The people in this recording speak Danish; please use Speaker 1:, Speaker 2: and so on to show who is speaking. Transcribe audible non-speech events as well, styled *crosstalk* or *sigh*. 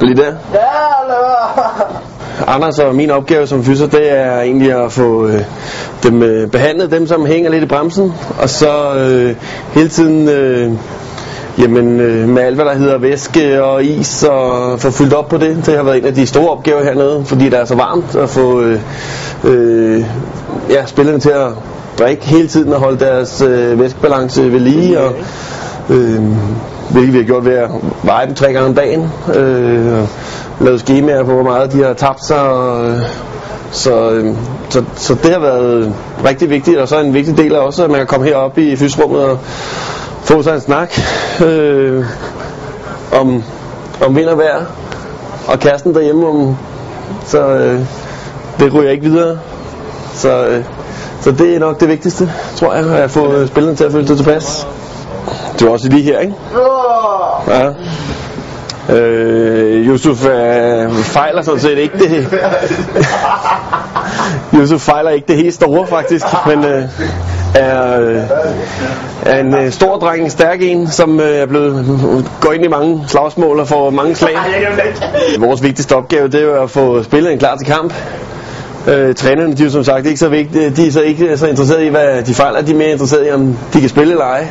Speaker 1: Lige der.
Speaker 2: Ja, være.
Speaker 1: Anders og min opgave som fyser, det er egentlig at få øh, dem øh, behandlet, dem som hænger lidt i bremsen, og så øh, hele tiden øh, jamen, øh, med alt hvad der hedder væske og is og få fyldt op på det. Det har været en af de store opgaver hernede, fordi det er så varmt at få øh, øh, ja, spillerne til at drikke hele tiden og holde deres øh, væskebalance ved lige. Og, øh, hvilket vi har gjort ved at veje dem tre gange om dagen. Øh, lavet skemaer på, hvor meget de har tabt sig. Og, øh, så, øh, så, så det har været rigtig vigtigt, og så en vigtig del er også, at man kan komme herop i fysrummet og få sig en snak øh, om, om vind og vejr, og kæresten derhjemme om, så øh, det ryger ikke videre. Så, øh, så det er nok det vigtigste, tror jeg, at få spillerne til at føle sig tilpas. Det var også lige her, ikke? Ja. Øh, Yusuf øh, fejler sådan set ikke det. *laughs* Yusuf fejler ikke det helt store faktisk, men øh, er, øh, er en øh, stor dreng, en stærk en, som øh, er blevet går ind i mange slagsmål og får mange slag. Vores vigtigste opgave det er jo at få spilleren klar til kamp. Øh, trænerne de er jo som sagt ikke så vigtige, de er så ikke så interesserede i hvad de fejler, de er mere interesserede i om de kan spille eller ej.